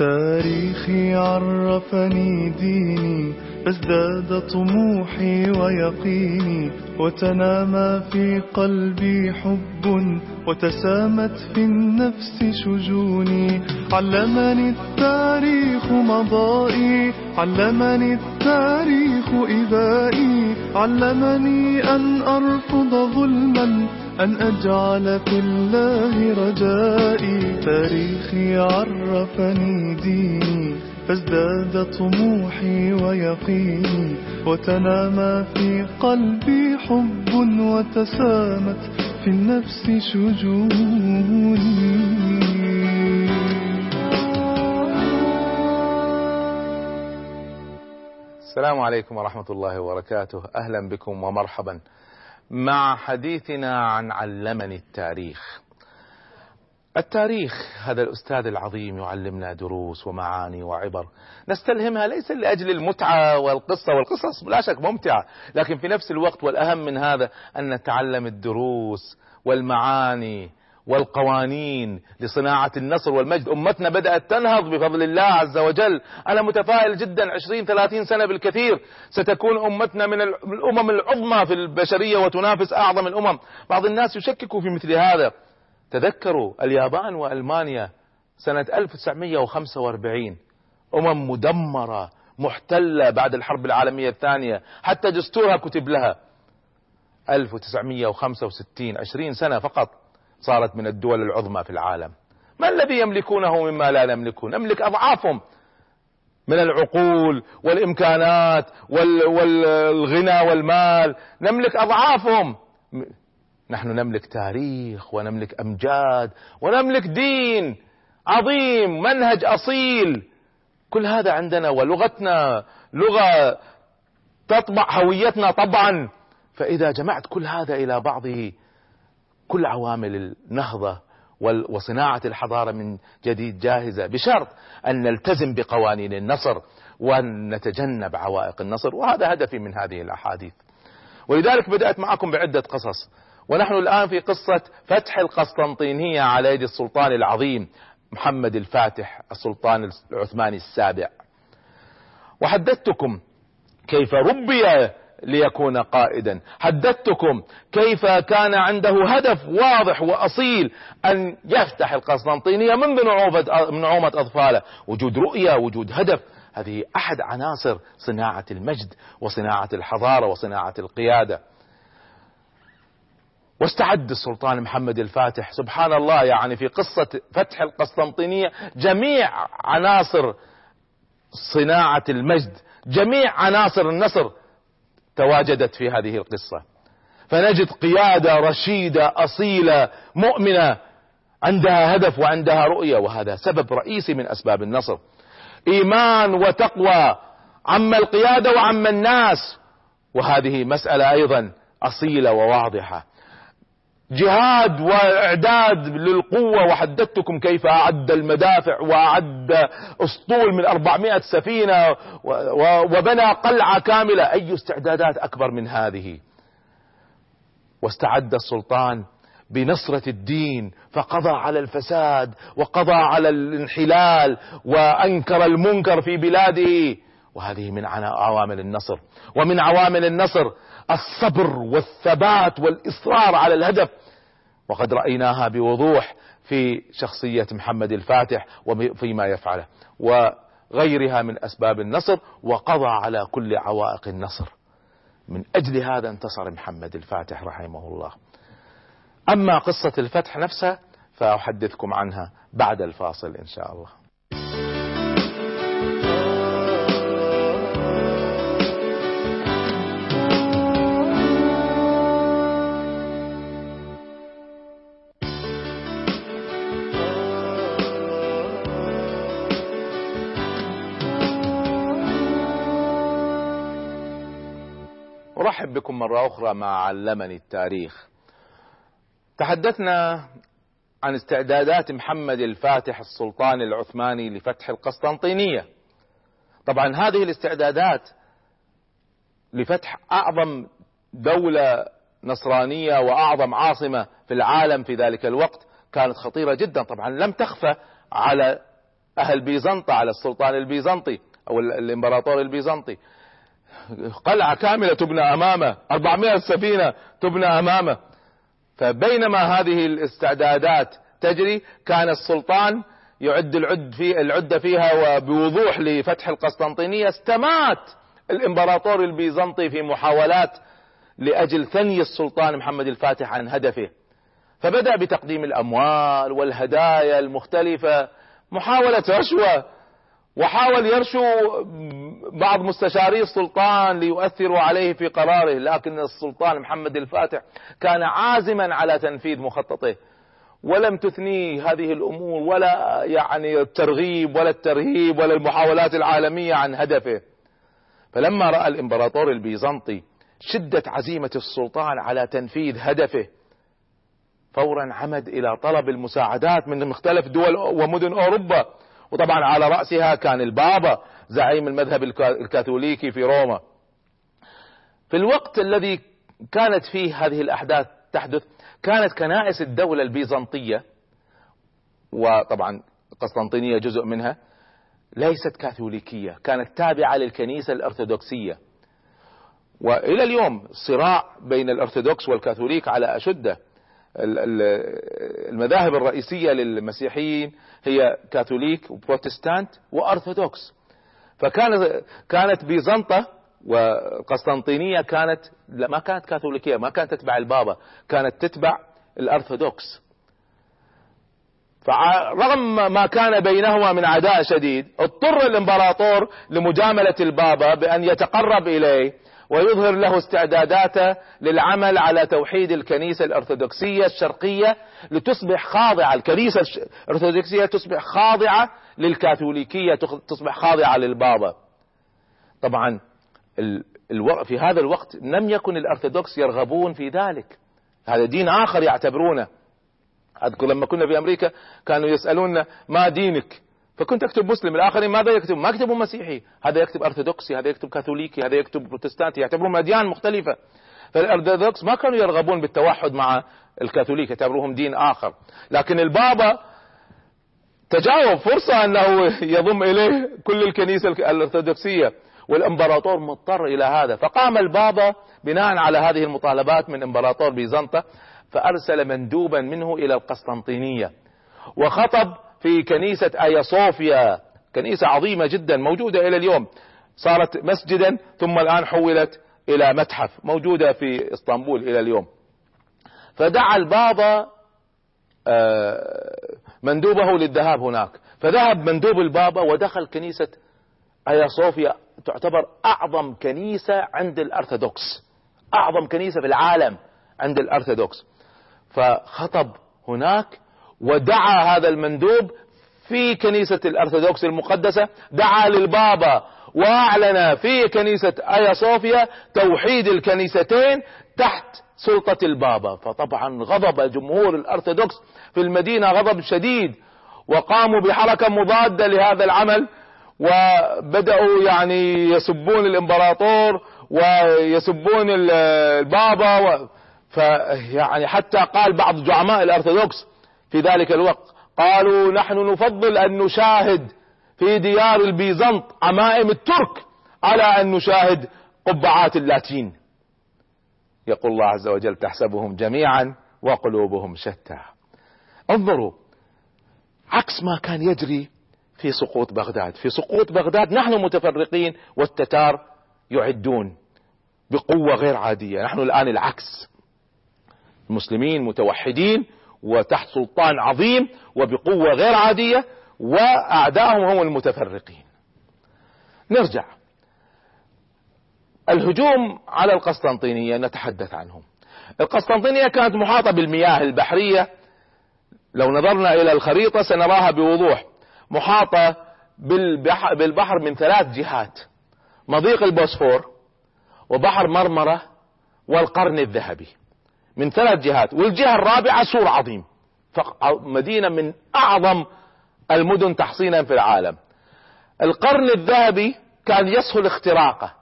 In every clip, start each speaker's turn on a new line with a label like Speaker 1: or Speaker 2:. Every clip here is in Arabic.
Speaker 1: تاريخي عرفني ديني فازداد طموحي ويقيني وتنامى في قلبي حب وتسامت في النفس شجوني. علمني التاريخ مضائي علمني التاريخ إبائي. علمني أن أرفض ظلما أن أجعل في الله رجائي. تاريخي عرفني ديني فازداد طموحي ويقيني. وتنامى في قلبي حب وتسامت في النفس شجوني.
Speaker 2: السلام عليكم ورحمة الله وبركاته. أهلا بكم ومرحبا. مع حديثنا عن علمني التاريخ. التاريخ هذا الأستاذ العظيم يعلمنا دروس ومعاني وعبر. نستلهمها ليس لأجل المتعة والقصة والقصص لا شك ممتعة لكن في نفس الوقت والأهم من هذا أن نتعلم الدروس والمعاني والقوانين لصناعة النصر والمجد. أمتنا بدأت تنهض بفضل الله عز وجل. أنا متفائل جدا عشرين ثلاثين سنة بالكثير. ستكون أمتنا من الأمم العظمى في البشرية وتنافس أعظم الأمم. بعض الناس يشككوا في مثل هذا. تذكروا اليابان وألمانيا سنة 1945 أمم مدمرة محتلة بعد الحرب العالمية الثانية. حتى دستورها كتب لها. 1965 20 سنة فقط. صارت من الدول العظمى في العالم. ما الذي يملكونه مما لا نملكه؟ نملك أضعافهم من العقول والإمكانات والغنى والمال. نملك أضعافهم. نحن نملك تاريخ ونملك أمجاد ونملك دين عظيم منهج أصيل. كل هذا عندنا ولغتنا لغة تطبع هويتنا طبعا. فإذا جمعت كل هذا إلى بعضه كل عوامل النهضة وصناعة الحضارة من جديد جاهزة بشرط أن نلتزم بقوانين النصر وأن نتجنب عوائق النصر وهذا هدفي من هذه الأحاديث. ولذلك بدأت معكم بعدة قصص ونحن الآن في قصة فتح القسطنطينية على يد السلطان العظيم محمد الفاتح السلطان العثماني السابع. وحدثتكم كيف ربي ليكون قائدا. حدثتكم كيف كان عنده هدف واضح وأصيل أن يفتح القسطنطينية منذ نعومه أطفاله. وجود رؤية وجود هدف. هذه أحد عناصر صناعة المجد وصناعة الحضارة وصناعة القيادة. واستعد السلطان محمد الفاتح. سبحان الله يعني في قصة فتح القسطنطينية جميع عناصر صناعة المجد جميع عناصر النصر تواجدت في هذه القصة. فنجد قيادة رشيدة أصيلة مؤمنة عندها هدف وعندها رؤية وهذا سبب رئيسي من أسباب النصر. إيمان وتقوى عم القيادة وعم الناس. وهذه مسألة أيضا أصيلة وواضحة. جهاد وإعداد للقوة وحدثتكم كيف أعد المدافع وأعد أسطول من 400 سفينة وبنى قلعة كاملة. أي استعدادات أكبر من هذه؟ واستعد السلطان بنصرة الدين فقضى على الفساد وقضى على الانحلال وأنكر المنكر في بلاده. وهذه من عوامل النصر. ومن عوامل النصر الصبر والثبات والإصرار على الهدف. وقد رأيناها بوضوح في شخصية محمد الفاتح وفيما يفعله وغيرها من أسباب النصر وقضى على كل عوائق النصر. من أجل هذا انتصر محمد الفاتح رحمه الله. أما قصة الفتح نفسها فأحدثكم عنها بعد الفاصل إن شاء الله. ارحب بكم مرة أخرى مع علمني التاريخ. تحدثنا عن استعدادات محمد الفاتح السلطان العثماني لفتح القسطنطينية. طبعا هذه الاستعدادات لفتح أعظم دولة نصرانية وأعظم عاصمة في العالم في ذلك الوقت كانت خطيرة جدا. طبعا لم تخفى على أهل بيزنطة على السلطان البيزنطي أو الإمبراطور البيزنطي. قلعة كاملة تبنى أمامه 400 سفينة تبنى أمامه. فبينما هذه الاستعدادات تجري كان السلطان يعد العد في العدة فيها وبوضوح لفتح القسطنطينية. استمات الإمبراطور البيزنطي في محاولات لأجل ثني السلطان محمد الفاتح عن هدفه. فبدأ بتقديم الأموال والهدايا المختلفة محاولة رشوة وحاول يرشو بعض مستشاري السلطان ليؤثروا عليه في قراره لكن السلطان محمد الفاتح كان عازما على تنفيذ مخططه ولم تثنيه هذه الأمور ولا يعني الترغيب ولا الترهيب ولا المحاولات العالمية عن هدفه. فلما رأى الإمبراطور البيزنطي شدة عزيمة السلطان على تنفيذ هدفه فورا عمد إلى طلب المساعدات من مختلف دول ومدن أوروبا وطبعا على رأسها كان البابا زعيم المذهب الكاثوليكي في روما. في الوقت الذي كانت فيه هذه الأحداث تحدث كانت كنائس الدولة البيزنطية وطبعا قسطنطينية جزء منها ليست كاثوليكية كانت تابعة للكنيسة الأرثوذكسية وإلى اليوم صراع بين الأرثوذكس والكاثوليك على أشده المذاهب الرئيسية للمسيحيين هي كاثوليك وبروتستانت وأرثوذكس. فكانت كانت بيزنطة وقسطنطينية كانت ما كانت كاثوليكية ما كانت تتبع البابا كانت تتبع الأرثوذكس. فرغم ما كان بينهما من عداء شديد اضطر الإمبراطور لمجاملة البابا بأن يتقرب إليه ويظهر له استعداداته للعمل على توحيد الكنيسة الأرثوذكسية الشرقية لتصبح خاضعة. الكنيسة الأرثوذكسية تصبح خاضعة للكاثوليكية تصبح خاضعة للبابا. طبعا في هذا الوقت لم يكن الأرثوذكس يرغبون في ذلك. هذا دين آخر يعتبرونه. أذكر لما كنا في أمريكا كانوا يسألون ما دينك؟ فكنت أكتب مسلم الآخرين ماذا يكتب ما يكتبوا مسيحي. هذا يكتب أرثوذكسي هذا يكتب كاثوليكي هذا يكتب بروتستانتي يعتبرون أديان مختلفة. فالأرثوذكس ما كانوا يرغبون بالتوحد مع الكاثوليك يعتبروهم دين آخر. لكن البابا تجاوب فرصة أنه يضم إليه كل الكنيسة الأرثوذكسية والإمبراطور مضطر إلى هذا. فقام البابا بناء على هذه المطالبات من إمبراطور بيزنطة فأرسل مندوبا منه إلى القسطنطينية. وخطب في كنيسة آيا صوفيا. كنيسة عظيمة جدا موجودة إلى اليوم. صارت مسجدا ثم الآن حولت إلى متحف موجودة في إسطنبول إلى اليوم. فدعا البابا آه، مندوبه للذهاب هناك. فذهب مندوب البابا ودخل كنيسة آيا صوفيا. تعتبر أعظم كنيسة عند الأرثوذكس. أعظم كنيسة في العالم عند الأرثوذكس. فخطب هناك ودعا هذا المندوب في كنيسة الأرثوذكس المقدسة دعا للبابا واعلن في كنيسة آيا صوفيا توحيد الكنيستين تحت سلطة البابا. فطبعا غضب جمهور الأرثوذكس في المدينة غضب شديد وقاموا بحركة مضادة لهذا العمل وبدأوا يعني يسبون الإمبراطور ويسبون البابا و فيعني حتى قال بعض زعماء الأرثوذكس في ذلك الوقت. قالوا نحن نفضل أن نشاهد في ديار البيزنط عمائم الترك على أن نشاهد قبعات اللاتين. يقول الله عز وجل تحسبهم جميعا وقلوبهم شتى. انظروا عكس ما كان يجري في سقوط بغداد. في سقوط بغداد نحن متفرقين والتتار يعدون بقوة غير عادية. نحن الآن العكس. المسلمين متوحدين وتحت سلطان عظيم وبقوة غير عادية وأعدائهم هم المتفرقين. نرجع. الهجوم على القسطنطينية نتحدث عنهم. القسطنطينية كانت محاطة بالمياه البحرية. لو نظرنا إلى الخريطة سنراها بوضوح. محاطة بالبحر, من ثلاث جهات. مضيق البوسفور وبحر مرمرة والقرن الذهبي. من ثلاث جهات والجهة الرابعة سور عظيم. مدينة من أعظم المدن تحصينا في العالم. القرن الذهبي كان يسهل اختراقه.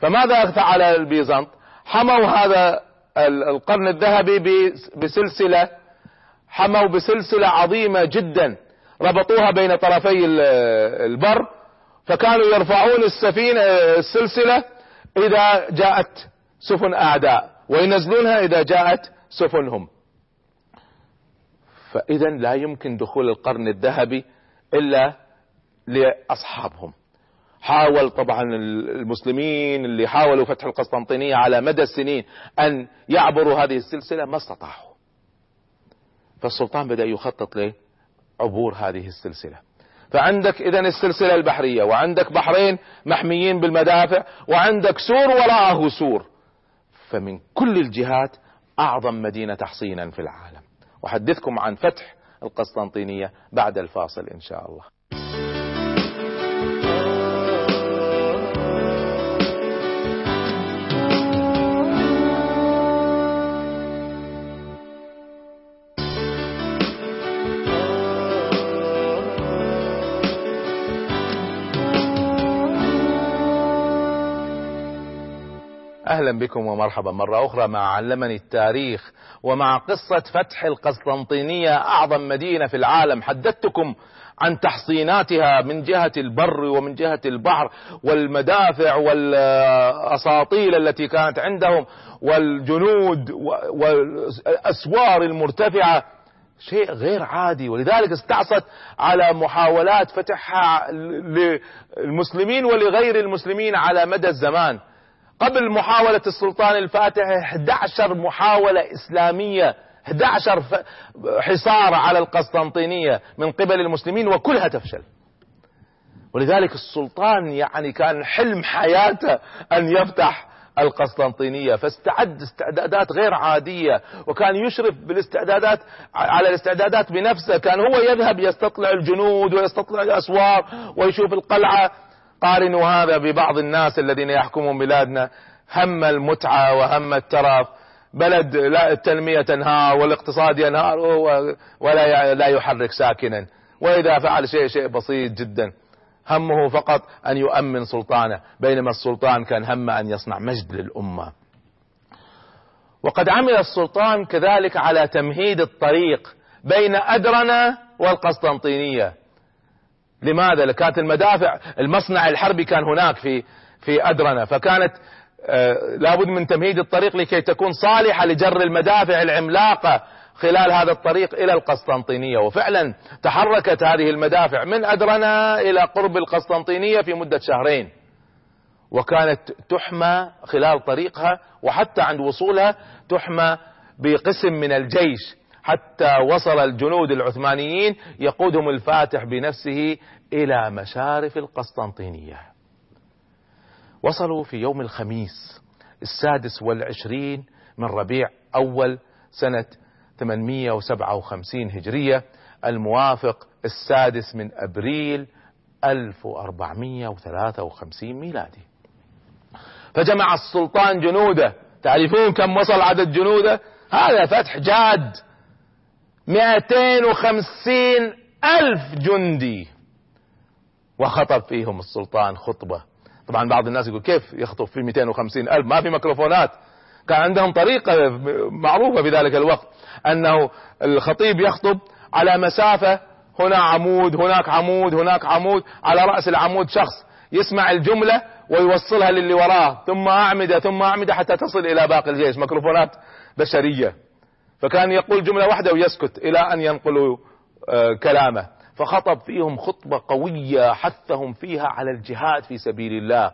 Speaker 2: فماذا فعل البيزنط حموا هذا القرن الذهبي بسلسلة حموا بسلسلة عظيمة جدا. ربطوها بين طرفي البر فكانوا يرفعون السفينة السلسلة إذا جاءت سفن أعداء. وينزلونها إذا جاءت سفنهم. فإذا لا يمكن دخول القرن الذهبي إلا لأصحابهم. حاول طبعا المسلمين اللي حاولوا فتح القسطنطينية على مدى السنين أن يعبروا هذه السلسلة ما استطاعوا. فالسلطان بدأ يخطط لعبور هذه السلسلة. فعندك اذا السلسلة البحرية وعندك بحرين محميين بالمدافع وعندك سور وراءه سور. فمن كل الجهات أعظم مدينة تحصينا في العالم. أحدثكم عن فتح القسطنطينية بعد الفاصل إن شاء الله. أهلا بكم ومرحبا. مرة أخرى مع علمني التاريخ ومع قصة فتح القسطنطينية أعظم مدينة في العالم. حدثتكم عن تحصيناتها من جهة البر ومن جهة البحر والمدافع والأساطيل التي كانت عندهم والجنود والأسوار المرتفعة. شيء غير عادي. ولذلك استعصت على محاولات فتحها للمسلمين ولغير المسلمين على مدى الزمان. قبل محاولة السلطان الفاتح 11 محاولة إسلامية 11 حصار على القسطنطينية من قبل المسلمين وكلها تفشل ولذلك السلطان يعني كان حلم حياته أن يفتح القسطنطينية فاستعد استعدادات غير عادية وكان يشرف بالاستعدادات على الاستعدادات بنفسه كان هو يذهب يستطلع الجنود ويستطلع الأسوار ويشوف القلعة قارنوا هذا ببعض الناس الذين يحكمون بلادنا. هم المتعة وهم الترف بلد لا التنمية تنهار والاقتصاد ينهار ولا لا يحرك ساكنا. وإذا فعل شيء شيء بسيط جدا. همه فقط أن يؤمن سلطانه بينما السلطان كان هم أن يصنع مجد للأمة. وقد عمل السلطان كذلك على تمهيد الطريق بين ادرنة والقسطنطينية. لماذا؟ كانت المدافع المصنع الحربي كان هناك في في أدرنة فكانت آه، لابد من تمهيد الطريق لكي تكون صالحة لجر المدافع العملاقة خلال هذا الطريق إلى القسطنطينية وفعلا تحركت هذه المدافع من أدرنة إلى قرب القسطنطينية في مدة شهرين وكانت تحمى خلال طريقها وحتى عند وصولها تحمى بقسم من الجيش حتى وصل الجنود العثمانيين يقودهم الفاتح بنفسه إلى مشارف القسطنطينية. وصلوا في يوم الخميس السادس والعشرين من ربيع أول سنة 857 هجرية الموافق السادس من أبريل 1453 ميلادي. فجمع السلطان جنوده تعرفون كم وصل عدد جنوده؟ هذا فتح جاد. مئتين وخمسين ألف جندي. وخطب فيهم السلطان خطبة. طبعا بعض الناس يقول كيف يخطب في 250 ألف؟ ما في ميكروفونات. كان عندهم طريقة معروفة في ذلك الوقت أنه الخطيب يخطب على مسافة هنا عمود هناك عمود هناك عمود على رأس العمود شخص يسمع الجملة ويوصلها للي وراه ثم أعمدة ثم أعمدة حتى تصل إلى باقي الجيش. ميكروفونات بشرية. فكان يقول جملة واحدة ويسكت إلى أن ينقلوا آه، كلامه. فخطب فيهم خطبة قوية حثهم فيها على الجهاد في سبيل الله.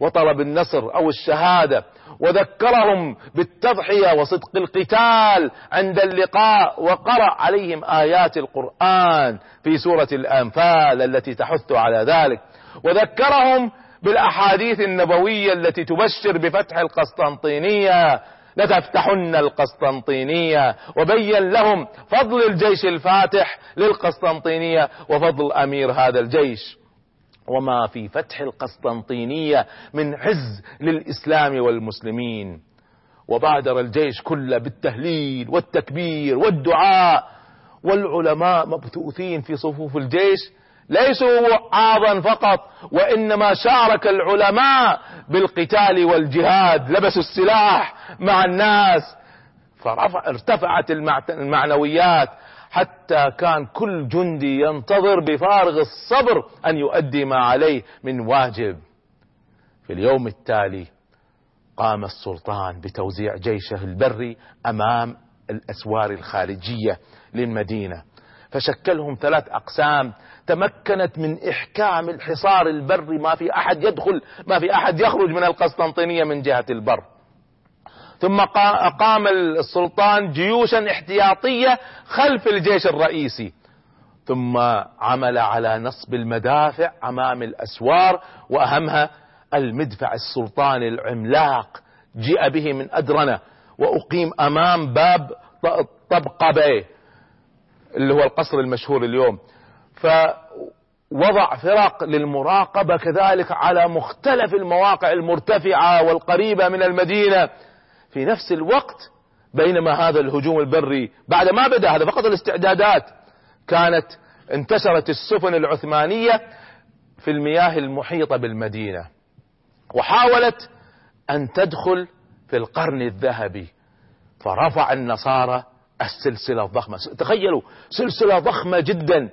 Speaker 2: وطلب النصر أو الشهادة. وذكرهم بالتضحية وصدق القتال عند اللقاء. وقرأ عليهم آيات القرآن في سورة الأنفال التي تحث على ذلك. وذكرهم بالأحاديث النبوية التي تبشر بفتح القسطنطينية. لتفتحن القسطنطينية وبين لهم فضل الجيش الفاتح للقسطنطينية وفضل أمير هذا الجيش. وما في فتح القسطنطينية من عز للإسلام والمسلمين. وبادر الجيش كله بالتهليل والتكبير والدعاء. والعلماء مبثوثين في صفوف الجيش ليسوا وعاظا فقط وإنما شارك العلماء بالقتال والجهاد لبسوا السلاح مع الناس فرفع ارتفعت المعنويات حتى كان كل جندي ينتظر بفارغ الصبر أن يؤدي ما عليه من واجب. في اليوم التالي قام السلطان بتوزيع جيشه البري أمام الأسوار الخارجية للمدينة فشكلهم ثلاث أقسام تمكنت من إحكام الحصار البري ما في أحد يدخل ما في أحد يخرج من القسطنطينية من جهة البر. ثم أقام السلطان جيوشا احتياطية خلف الجيش الرئيسي. ثم عمل على نصب المدافع أمام الأسوار وأهمها المدفع السلطاني العملاق. جيء به من أدرنة وأقيم أمام باب طبقبة اللي هو القصر المشهور اليوم. فوضع فرق للمراقبة كذلك على مختلف المواقع المرتفعة والقريبة من المدينة. في نفس الوقت بينما هذا الهجوم البري بعد ما بدأ هذا فقط الاستعدادات كانت انتشرت السفن العثمانية في المياه المحيطة بالمدينة وحاولت أن تدخل في القرن الذهبي فرفع النصارى السلسلة الضخمة. تخيلوا سلسلة ضخمة جدا.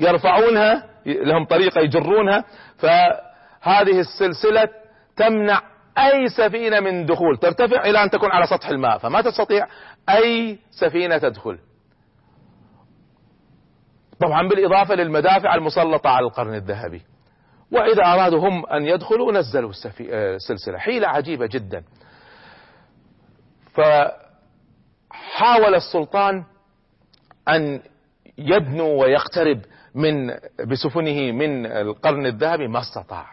Speaker 2: يرفعونها لهم طريقة يجرونها. فهذه السلسلة تمنع أي سفينة من دخول. ترتفع إلى أن تكون على سطح الماء. فما تستطيع أي سفينة تدخل. طبعا بالإضافة للمدافع المسلطة على القرن الذهبي. وإذا ارادوا هم أن يدخلوا نزلوا السلسلة حيلة عجيبة جدا. فحاول السلطان أن يدنو ويقترب من بسفنه من القرن الذهبي ما استطاع.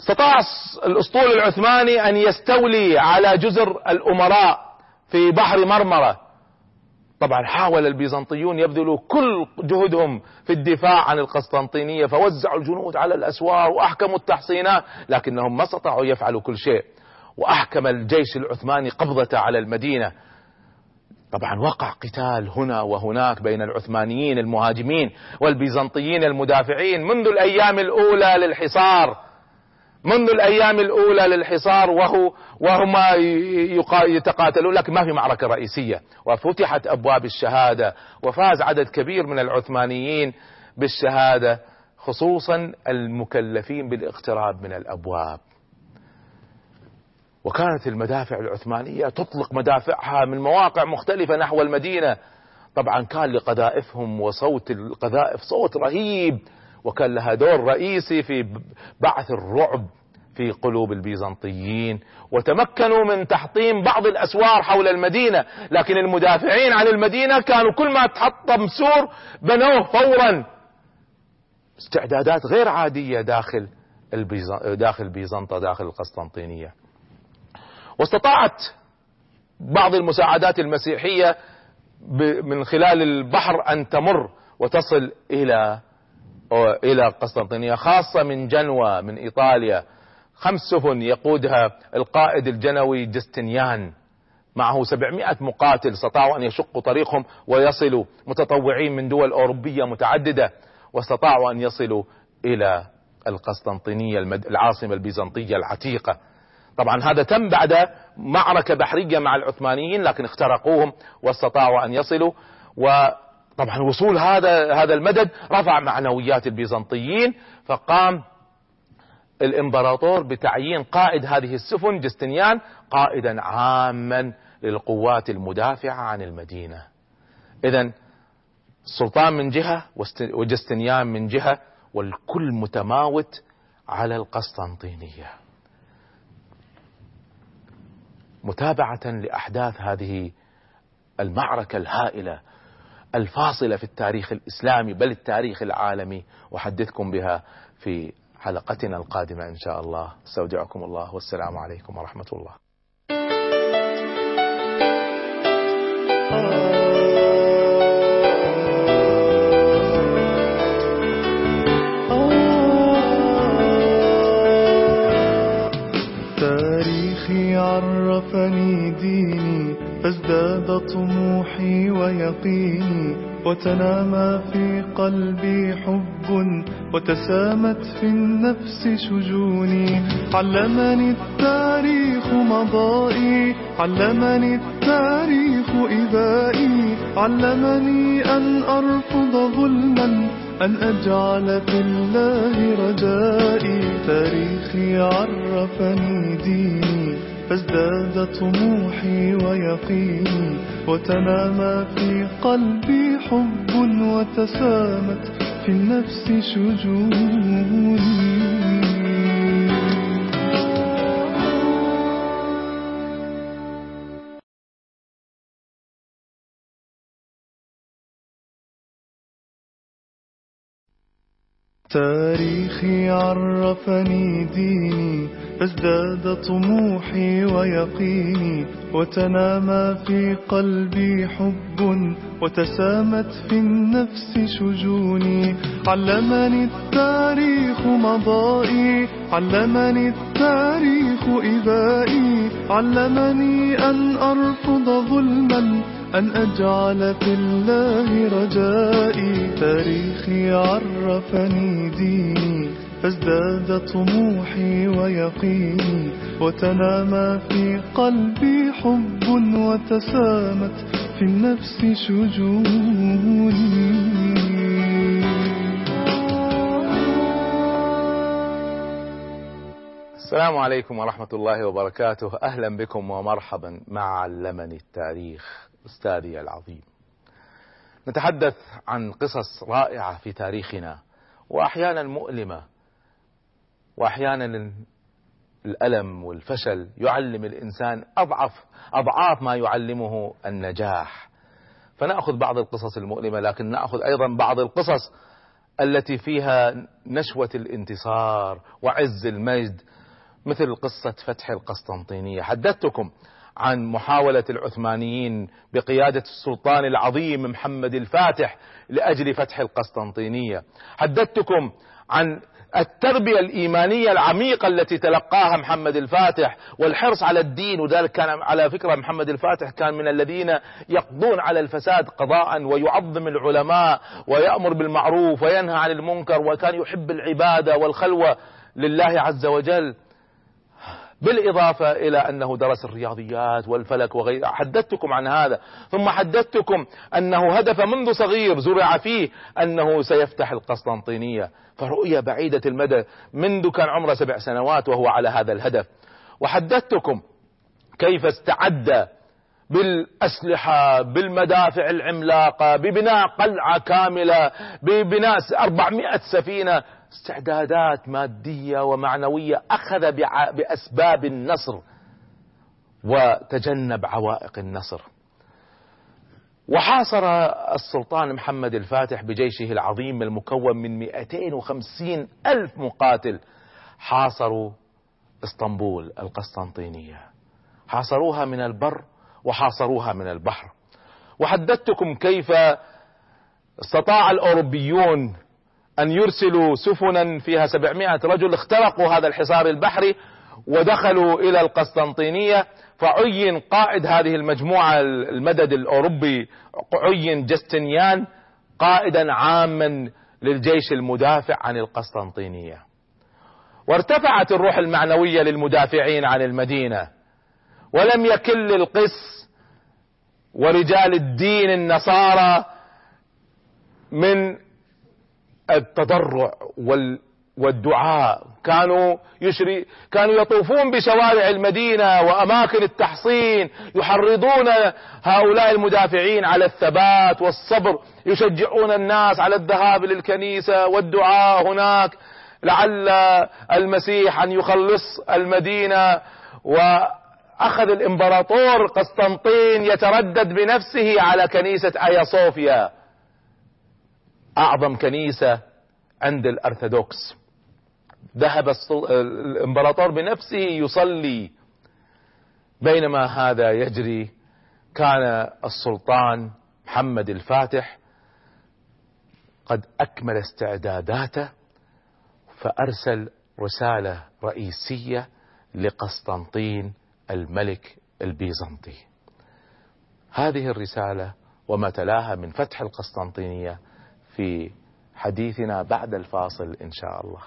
Speaker 2: استطاع الأسطول العثماني أن يستولي على جزر الأمراء في بحر مرمرة. طبعا حاول البيزنطيون يبذلوا كل جهدهم في الدفاع عن القسطنطينية فوزعوا الجنود على الأسوار وأحكموا التحصينات لكنهم ما استطاعوا يفعلوا كل شيء. وأحكم الجيش العثماني قبضته على المدينة. طبعا وقع قتال هنا وهناك بين العثمانيين المهاجمين والبيزنطيين المدافعين منذ الأيام الأولى للحصار. منذ الأيام الأولى للحصار وهو وهما يتقاتلون لكن ما في معركة رئيسية. وفتحت أبواب الشهادة وفاز عدد كبير من العثمانيين بالشهادة خصوصا المكلفين بالاقتراب من الأبواب. وكانت المدافع العثمانية تطلق مدافعها من مواقع مختلفة نحو المدينة. طبعا كان لقذائفهم وصوت القذائف صوت رهيب وكان لها دور رئيسي في بعث الرعب في قلوب البيزنطيين. وتمكنوا من تحطيم بعض الأسوار حول المدينة لكن المدافعين عن المدينة كانوا كل ما تحطم سور بنوه فورا. استعدادات غير عادية داخل داخل بيزنطة داخل القسطنطينية. واستطاعت بعض المساعدات المسيحية من خلال البحر أن تمر وتصل إلى إلى قسطنطينية خاصة من جنوة من إيطاليا. خمس سفن يقودها القائد الجنوي جستنيان معه 700 مقاتل استطاعوا أن يشقوا طريقهم ويصلوا متطوعين من دول أوروبية متعددة واستطاعوا أن يصلوا إلى القسطنطينية العاصمة البيزنطية العتيقة. طبعا هذا تم بعد معركة بحرية مع العثمانيين لكن اخترقوهم واستطاعوا أن يصلوا. وطبعا وصول هذا هذا المدد رفع معنويات البيزنطيين فقام الإمبراطور بتعيين قائد هذه السفن جستنيان قائدا عاما للقوات المدافعة عن المدينة. اذا السلطان من جهة وجستنيان من جهة والكل متماوت على القسطنطينية. متابعة لأحداث هذه المعركة الهائلة الفاصلة في التاريخ الإسلامي بل التاريخ العالمي أحدثكم بها في حلقتنا القادمة إن شاء الله. أستودعكم الله والسلام عليكم ورحمة الله.
Speaker 1: وتنامى في قلبي حب وتسامت في النفس شجوني. علمني التاريخ مضائي علمني التاريخ إبائي. علمني أن أرفض ظلما أن أجعل في الله رجائي. تاريخي عرفني ديني فازداد طموحي ويقيني. وتنامى في قلبي حب وتسامت في النفس شجوني تاريخي عرفني ديني فازداد طموحي ويقيني وتنامى في قلبي حب وتسامت في النفس شجوني. علمني التاريخ مضائي علمني التاريخ إبائي. علمني أن أرفض ظلما أن أجعل في الله رجائي. تاريخي عرفني ديني. فازداد طموحي ويقيني وتنامى في قلبي حب وتسامت في النفس شجوني.
Speaker 2: السلام عليكم ورحمة الله وبركاته. أهلا بكم ومرحبا مع علمني التاريخ أستاذي العظيم. نتحدث عن قصص رائعة في تاريخنا وأحيانا مؤلمة وأحيانا الألم والفشل يعلم الإنسان أضعف أضعاف ما يعلمه النجاح. فنأخذ بعض القصص المؤلمة لكن نأخذ أيضا بعض القصص التي فيها نشوة الانتصار وعز المجد مثل قصة فتح القسطنطينية. حدثتكم عن محاولة العثمانيين بقيادة السلطان العظيم محمد الفاتح لأجل فتح القسطنطينية. حدثتكم عن التربية الإيمانية العميقة التي تلقاها محمد الفاتح والحرص على الدين وذلك كان على فكرة محمد الفاتح كان من الذين يقضون على الفساد قضاء ويعظم العلماء ويأمر بالمعروف وينهى عن المنكر وكان يحب العبادة والخلوة لله عز وجل. بالإضافة إلى أنه درس الرياضيات والفلك وغيرها حدثتكم عن هذا. ثم حدثتكم أنه هدف منذ صغير زرع فيه أنه سيفتح القسطنطينية. فرؤية بعيدة المدى منذ كان عمره سبع سنوات وهو على هذا الهدف. وحدثتكم كيف استعد بالأسلحة بالمدافع العملاقة ببناء قلعة كاملة ببناء 400 سفينة استعدادات مادية ومعنوية أخذ بأسباب النصر وتجنب عوائق النصر. وحاصر السلطان محمد الفاتح بجيشه العظيم المكون من 250 ألف مقاتل حاصروا إسطنبول القسطنطينية. حاصروها من البر وحاصروها من البحر. وحدثتكم كيف استطاع الأوروبيون أن يرسلوا سفنا فيها 700 رجل اخترقوا هذا الحصار البحري ودخلوا إلى القسطنطينية فعين قائد هذه المجموعة المدد الأوروبي عين جستنيان قائدا عاما للجيش المدافع عن القسطنطينية. وارتفعت الروح المعنوية للمدافعين عن المدينة. ولم يكل القس ورجال الدين النصارى من التضرع وال والدعاء. كانوا يشري كانوا يطوفون بشوارع المدينة وأماكن التحصين يحرضون هؤلاء المدافعين على الثبات والصبر يشجعون الناس على الذهاب للكنيسة والدعاء هناك. لعل المسيح أن يخلص المدينة وأخذ الإمبراطور قسطنطين يتردد بنفسه على كنيسة آيا صوفيا أعظم كنيسة عند الأرثوذكس. ذهب الإمبراطور بنفسه يصلي. بينما هذا يجري كان السلطان محمد الفاتح قد أكمل استعداداته فأرسل رسالة رئيسية لقسطنطين الملك البيزنطي. هذه الرسالة وما تلاها من فتح القسطنطينية في حديثنا بعد الفاصل إن شاء الله.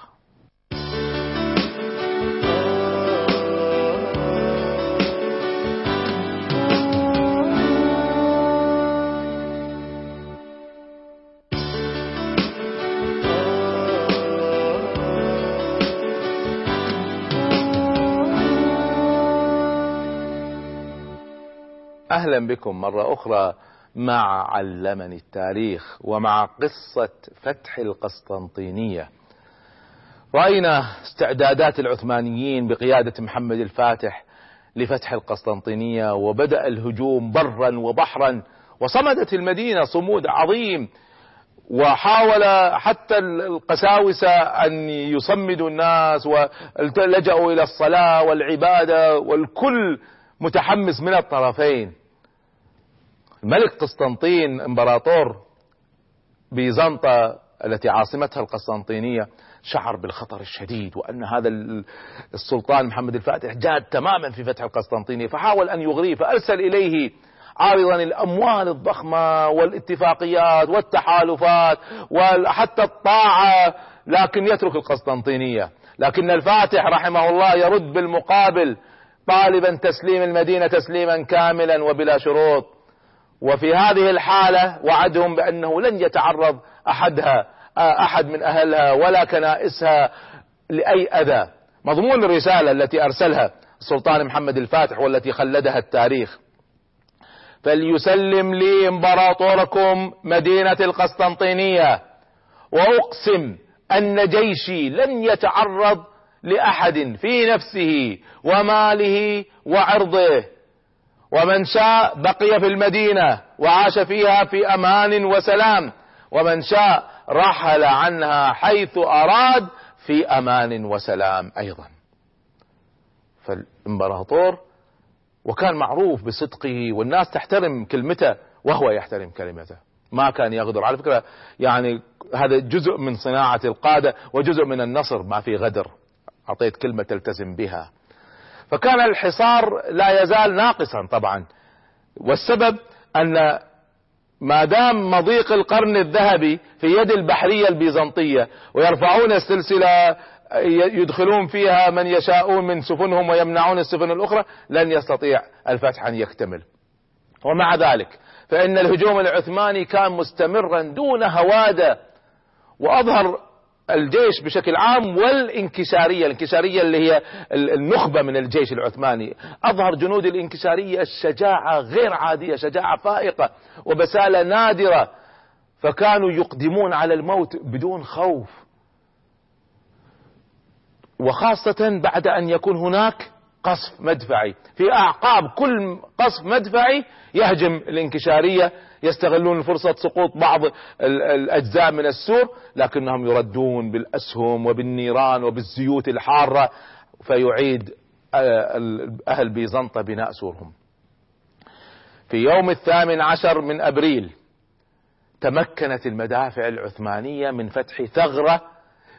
Speaker 2: أهلا بكم مرة أخرى. مع علمني التاريخ ومع قصة فتح القسطنطينية. رأينا استعدادات العثمانيين بقيادة محمد الفاتح لفتح القسطنطينية وبدأ الهجوم برا وبحرا وصمدت المدينة صمود عظيم وحاول حتى القساوسة أن يصمدوا الناس ولجأوا إلى الصلاة والعبادة والكل متحمس من الطرفين. الملك قسطنطين امبراطور بيزنطة التي عاصمتها القسطنطينية شعر بالخطر الشديد وأن هذا السلطان محمد الفاتح جاد تماما في فتح القسطنطينية فحاول أن يغريه فأرسل إليه عارضا الأموال الضخمة والاتفاقيات والتحالفات وحتى الطاعة لكن يترك القسطنطينية. لكن الفاتح رحمه الله يرد بالمقابل طالبا تسليم المدينة تسليما كاملا وبلا شروط. وفي هذه الحالة وعدهم بأنه لن يتعرض أحدها أحد من أهلها ولا كنائسها لأي أذى. مضمون الرسالة التي أرسلها السلطان محمد الفاتح والتي خلدها التاريخ. فليسلم لي إمبراطوركم مدينة القسطنطينية. وأقسم أن جيشي لن يتعرض لأحد في نفسه وماله وعرضه. ومن شاء بقي في المدينة وعاش فيها في أمان وسلام. ومن شاء رحل عنها حيث أراد في أمان وسلام أيضا. فالإمبراطور وكان معروف بصدقه والناس تحترم كلمته وهو يحترم كلمته. ما كان يغدر. على فكرة يعني هذا جزء من صناعة القادة وجزء من النصر. ما في غدر. أعطيت كلمة تلتزم بها. فكان الحصار لا يزال ناقصا طبعا. والسبب أن ما دام مضيق القرن الذهبي في يد البحرية البيزنطية ويرفعون السلسلة يدخلون فيها من يشاءون من سفنهم ويمنعون السفن الأخرى لن يستطيع الفتح أن يكتمل. ومع ذلك فإن الهجوم العثماني كان مستمرا دون هوادة وأظهر الجيش بشكل عام والانكسارية الانكسارية اللي هي النخبة من الجيش العثماني. أظهر جنود الانكسارية الشجاعة غير عادية شجاعة فائقة وبسالة نادرة فكانوا يقدمون على الموت بدون خوف. وخاصة بعد أن يكون هناك قصف مدفعي. في أعقاب كل قصف مدفعي يهجم الانكشارية يستغلون فرصة سقوط بعض الأجزاء من السور لكنهم يردون بالأسهم وبالنيران وبالزيوت الحارة فيعيد آه، أهل بيزنطة بناء سورهم. في يوم الثامن عشر من أبريل تمكنت المدافع العثمانية من فتح ثغرة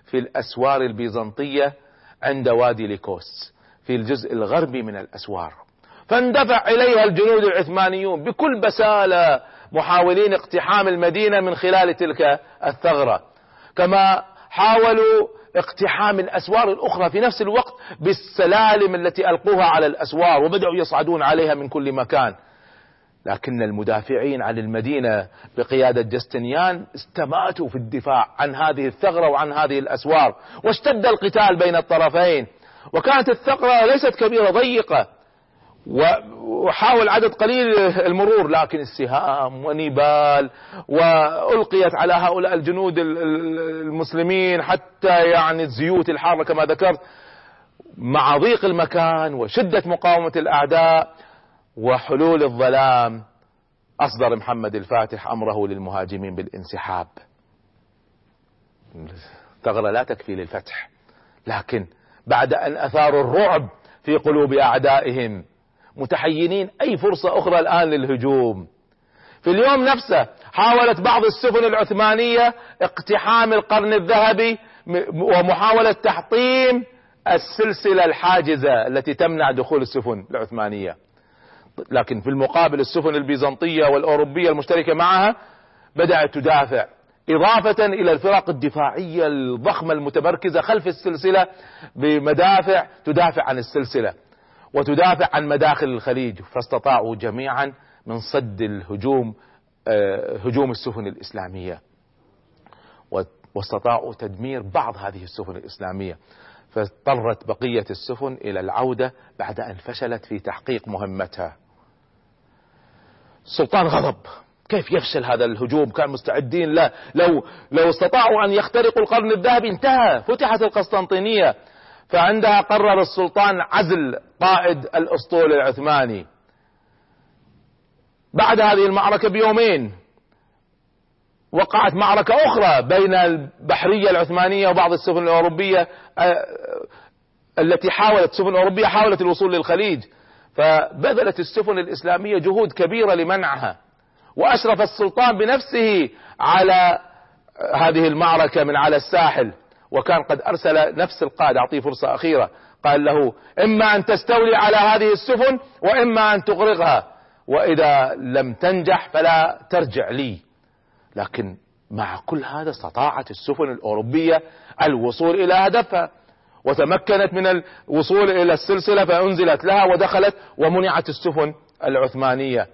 Speaker 2: في الأسوار البيزنطية عند وادي ليكوس. في الجزء الغربي من الأسوار. فاندفع إليها الجنود العثمانيون بكل بسالة محاولين اقتحام المدينة من خلال تلك الثغرة. كما حاولوا اقتحام الأسوار الأخرى في نفس الوقت بالسلالم التي ألقوها على الأسوار وبدأوا يصعدون عليها من كل مكان. لكن المدافعين عن المدينة بقيادة جستنيان استماتوا في الدفاع عن هذه الثغرة وعن هذه الأسوار واشتد القتال بين الطرفين. وكانت الثغرة ليست كبيرة ضيقة. وحاول عدد قليل المرور لكن السهام ونبال وألقيت على هؤلاء الجنود المسلمين حتى يعني الزيوت الحارة كما ذكرت مع ضيق المكان وشدة مقاومة الأعداء وحلول الظلام. أصدر محمد الفاتح أمره للمهاجمين بالانسحاب. ثغرة لا تكفي للفتح لكن بعد أن أثاروا الرعب في قلوب أعدائهم. متحينين أي فرصة أخرى الآن للهجوم. في اليوم نفسه حاولت بعض السفن العثمانية اقتحام القرن الذهبي ومحاولة تحطيم السلسلة الحاجزة التي تمنع دخول السفن العثمانية. لكن في المقابل السفن البيزنطية والأوروبية المشتركة معها بدأت تدافع. إضافة إلى الفرق الدفاعية الضخمة المتمركزة خلف السلسلة بمدافع تدافع عن السلسلة وتدافع عن مداخل الخليج فاستطاعوا جميعا من صد الهجوم آه، هجوم السفن الإسلامية. واستطاعوا تدمير بعض هذه السفن الإسلامية. فاضطرت بقية السفن إلى العودة بعد أن فشلت في تحقيق مهمتها. السلطان غضب. كيف يفشل هذا الهجوم؟ كان مستعدين لا لو لو استطاعوا أن يخترقوا القرن الذهبي انتهى. فتحت القسطنطينية. فعندها قرر السلطان عزل قائد الأسطول العثماني. بعد هذه المعركة بيومين وقعت معركة أخرى بين البحرية العثمانية وبعض السفن الأوروبية آه، التي حاولت السفن أوروبية حاولت الوصول للخليج. فبذلت السفن الإسلامية جهود كبيرة لمنعها. وأشرف السلطان بنفسه على هذه المعركة من على الساحل. وكان قد أرسل نفس القائد أعطيه فرصة أخيرة. قال له إما أن تستولي على هذه السفن وإما أن تغرقها. وإذا لم تنجح فلا ترجع لي. لكن مع كل هذا استطاعت السفن الأوروبية الوصول إلى هدفها. وتمكنت من الوصول إلى السلسلة فأنزلت لها ودخلت ومنعت السفن العثمانية.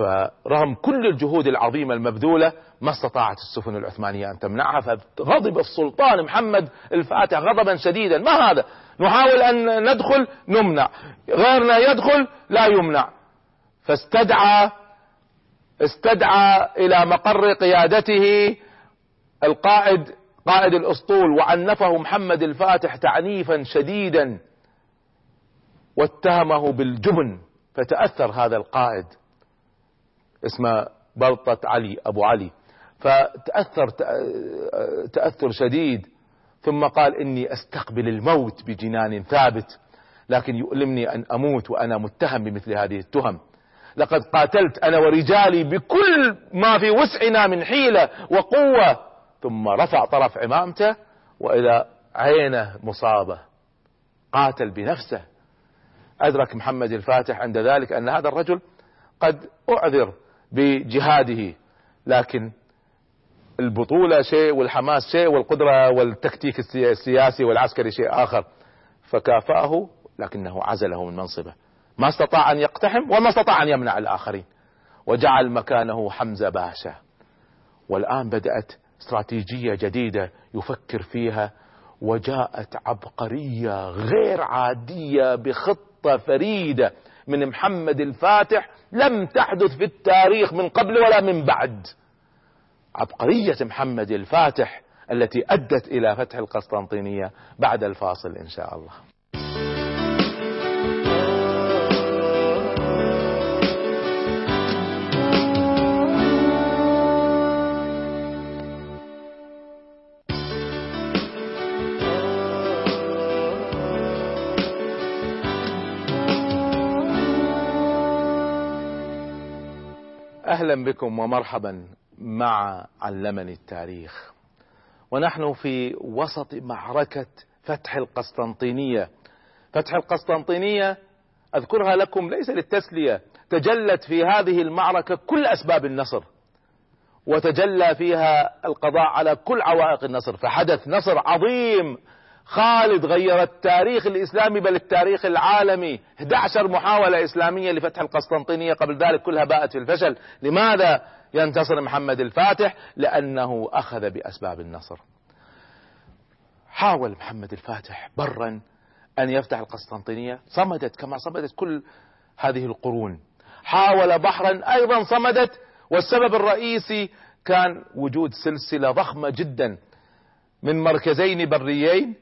Speaker 2: فرغم كل الجهود العظيمة المبذولة ما استطاعت السفن العثمانية أن تمنعها فغضب السلطان محمد الفاتح غضبا شديدا. ما هذا؟ نحاول أن ندخل نمنع. غيرنا يدخل لا يمنع. فاستدعى استدعى إلى مقر قيادته القائد قائد الأسطول وعنفه محمد الفاتح تعنيفا شديدا واتهمه بالجبن. فتأثر هذا القائد. اسمه بلطة علي أبو علي. فتأثر تأثر شديد. ثم قال إني أستقبل الموت بجنان ثابت لكن يؤلمني أن أموت وأنا متهم بمثل هذه التهم. لقد قاتلت أنا ورجالي بكل ما في وسعنا من حيلة وقوة. ثم رفع طرف عمامته واذا عينه مصابة. قاتل بنفسه. أدرك محمد الفاتح عند ذلك أن هذا الرجل قد أعذر. بجهاده. لكن البطولة شيء والحماس شيء والقدرة والتكتيك السياسي والعسكري شيء آخر. فكافأه لكنه عزله من منصبه. ما استطاع أن يقتحم وما استطاع أن يمنع الآخرين. وجعل مكانه حمزة باشا. والآن بدأت استراتيجية جديدة يفكر فيها. وجاءت عبقرية غير عادية بخطة فريدة. من محمد الفاتح لم تحدث في التاريخ من قبل ولا من بعد. عبقرية محمد الفاتح التي أدت إلى فتح القسطنطينية بعد الفاصل إن شاء الله. أهلا بكم ومرحبا مع علمني التاريخ. ونحن في وسط معركة فتح القسطنطينية. فتح القسطنطينية أذكرها لكم ليس للتسلية تجلت في هذه المعركة كل أسباب النصر وتجلى فيها القضاء على كل عوائق النصر فحدث نصر عظيم خالد غير التاريخ الإسلامي بل التاريخ العالمي. 11 محاولة إسلامية لفتح القسطنطينية قبل ذلك كلها باءت في الفشل. لماذا ينتصر محمد الفاتح؟ لأنه أخذ بأسباب النصر. حاول محمد الفاتح برا أن يفتح القسطنطينية. صمدت كما صمدت كل هذه القرون. حاول بحرا أيضا صمدت. والسبب الرئيسي كان وجود سلسلة ضخمة جدا من مركزين بريين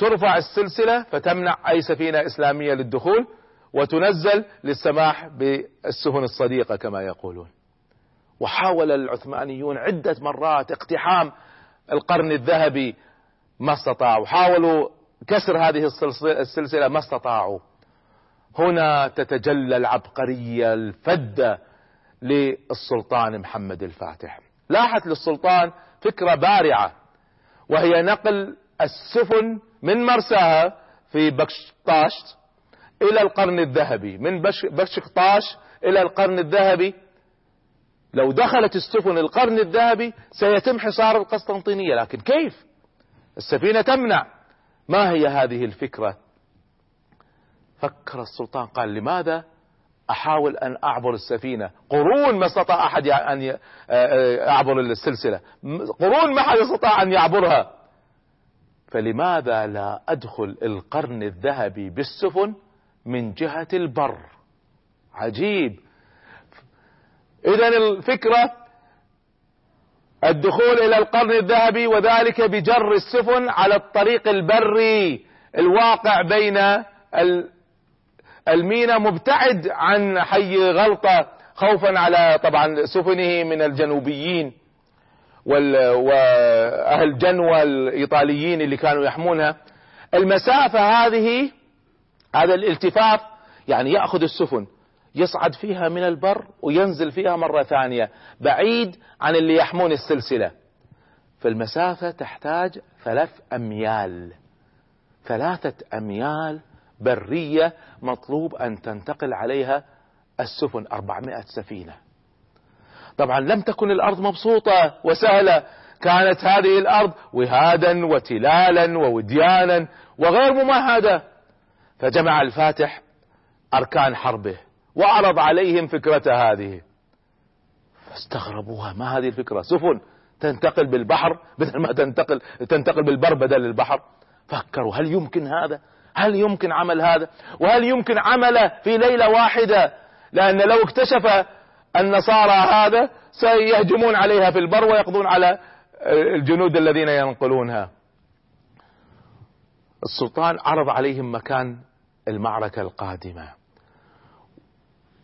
Speaker 2: ترفع السلسلة فتمنع أي سفينة إسلامية للدخول وتنزل للسماح بالسفن الصديقة كما يقولون. وحاول العثمانيون عدة مرات اقتحام القرن الذهبي ما استطاعوا. حاولوا كسر هذه السلسلة ما استطاعوا. هنا تتجلى العبقرية الفدة للسلطان محمد الفاتح. لاحت للسلطان فكرة بارعة وهي نقل السفن من مرساها في بكشطاشت إلى القرن الذهبي من بشكطاش إلى القرن الذهبي. لو دخلت السفن القرن الذهبي سيتم حصار القسطنطينية لكن كيف؟ السفينة تمنع. ما هي هذه الفكرة؟ فكر السلطان قال لماذا أحاول أن أعبر السفينة؟ قرون ما استطاع أحد أن يعبر السلسلة. قرون ما حد يستطاع أن يعبرها. فلماذا لا أدخل القرن الذهبي بالسفن من جهة البر؟ عجيب. إذا الفكرة الدخول إلى القرن الذهبي وذلك بجر السفن على الطريق البري الواقع بين المينا مبتعد عن حي غلطة خوفا على طبعا سفنه من الجنوبيين. وأهل جنوى الايطاليين اللي كانوا يحمونها. المسافة هذه هذا الالتفاف يعني يأخذ السفن يصعد فيها من البر وينزل فيها مرة ثانية بعيد عن اللي يحمون السلسلة. فالمسافة تحتاج ثلاث أميال. ثلاثة أميال برية مطلوب أن تنتقل عليها السفن 400 سفينة. طبعا لم تكن الأرض مبسوطة وسهلة. كانت هذه الأرض وهادا وتلالا ووديانا وغير ممهدة. فجمع الفاتح أركان حربه وعرض عليهم فكرته هذه. فاستغربوها. ما هذه الفكرة؟ سفن تنتقل بالبحر بدل ما تنتقل تنتقل بالبر بدل البحر. فكروا هل يمكن هذا؟ هل يمكن عمل هذا؟ وهل يمكن عمله في ليلة واحدة؟ لأن لو اكتشف النصارى هذا سيهجمون عليها في البر ويقضون على الجنود الذين ينقلونها. السلطان عرض عليهم مكان المعركة القادمة.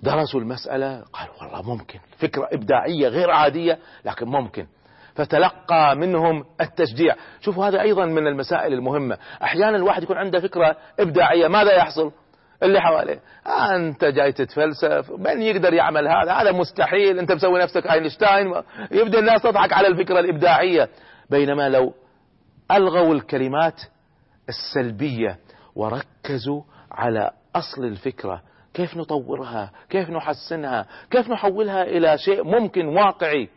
Speaker 2: درسوا المسألة قالوا والله ممكن فكرة إبداعية غير عادية لكن ممكن. فتلقى منهم التشجيع. شوفوا هذا أيضا من المسائل المهمة. أحيانا الواحد يكون عنده فكرة إبداعية ماذا يحصل؟ اللي حواليه. أنت جاي تتفلسف. من يقدر يعمل هذا؟ هذا مستحيل. أنت مسوي نفسك أينشتاين. يبدأ الناس تضحك على الفكرة الإبداعية. بينما لو ألغوا الكلمات السلبية وركزوا على أصل الفكرة كيف نطورها؟ كيف نحسنها؟ كيف نحولها إلى شيء ممكن واقعي؟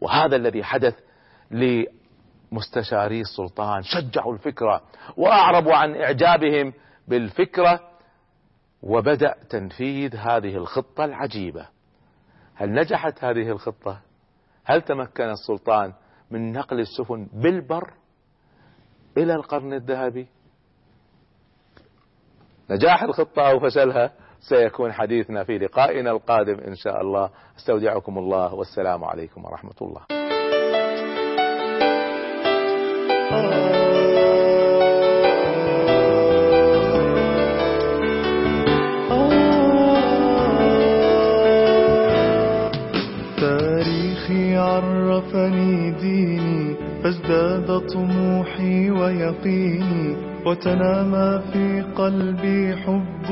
Speaker 2: وهذا الذي حدث لمستشاري السلطان. شجعوا الفكرة وأعربوا عن إعجابهم. بالفكرة وبدأ تنفيذ هذه الخطة العجيبة. هل نجحت هذه الخطة؟ هل تمكن السلطان من نقل السفن بالبر إلى القرن الذهبي؟ نجاح الخطة أو فشلها؟ سيكون حديثنا في لقائنا القادم إن شاء الله. أستودعكم الله والسلام عليكم ورحمة الله.
Speaker 1: عرفني ديني فازداد طموحي ويقيني. وتنامى في قلبي حب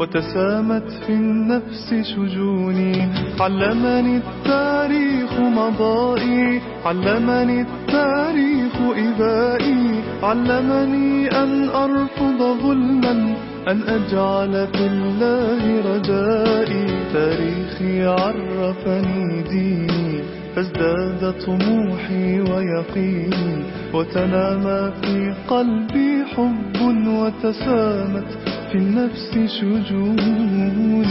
Speaker 1: وتسامت في النفس شجوني. علمني التاريخ مضائي علمني التاريخ إبائي. علمني أن أرفض ظلما أن أجعل في الله رجائي. تاريخي عرفني ديني. فازداد طموحي ويقيني وتنامى في قلبي حب وتسامت في النفس شجوني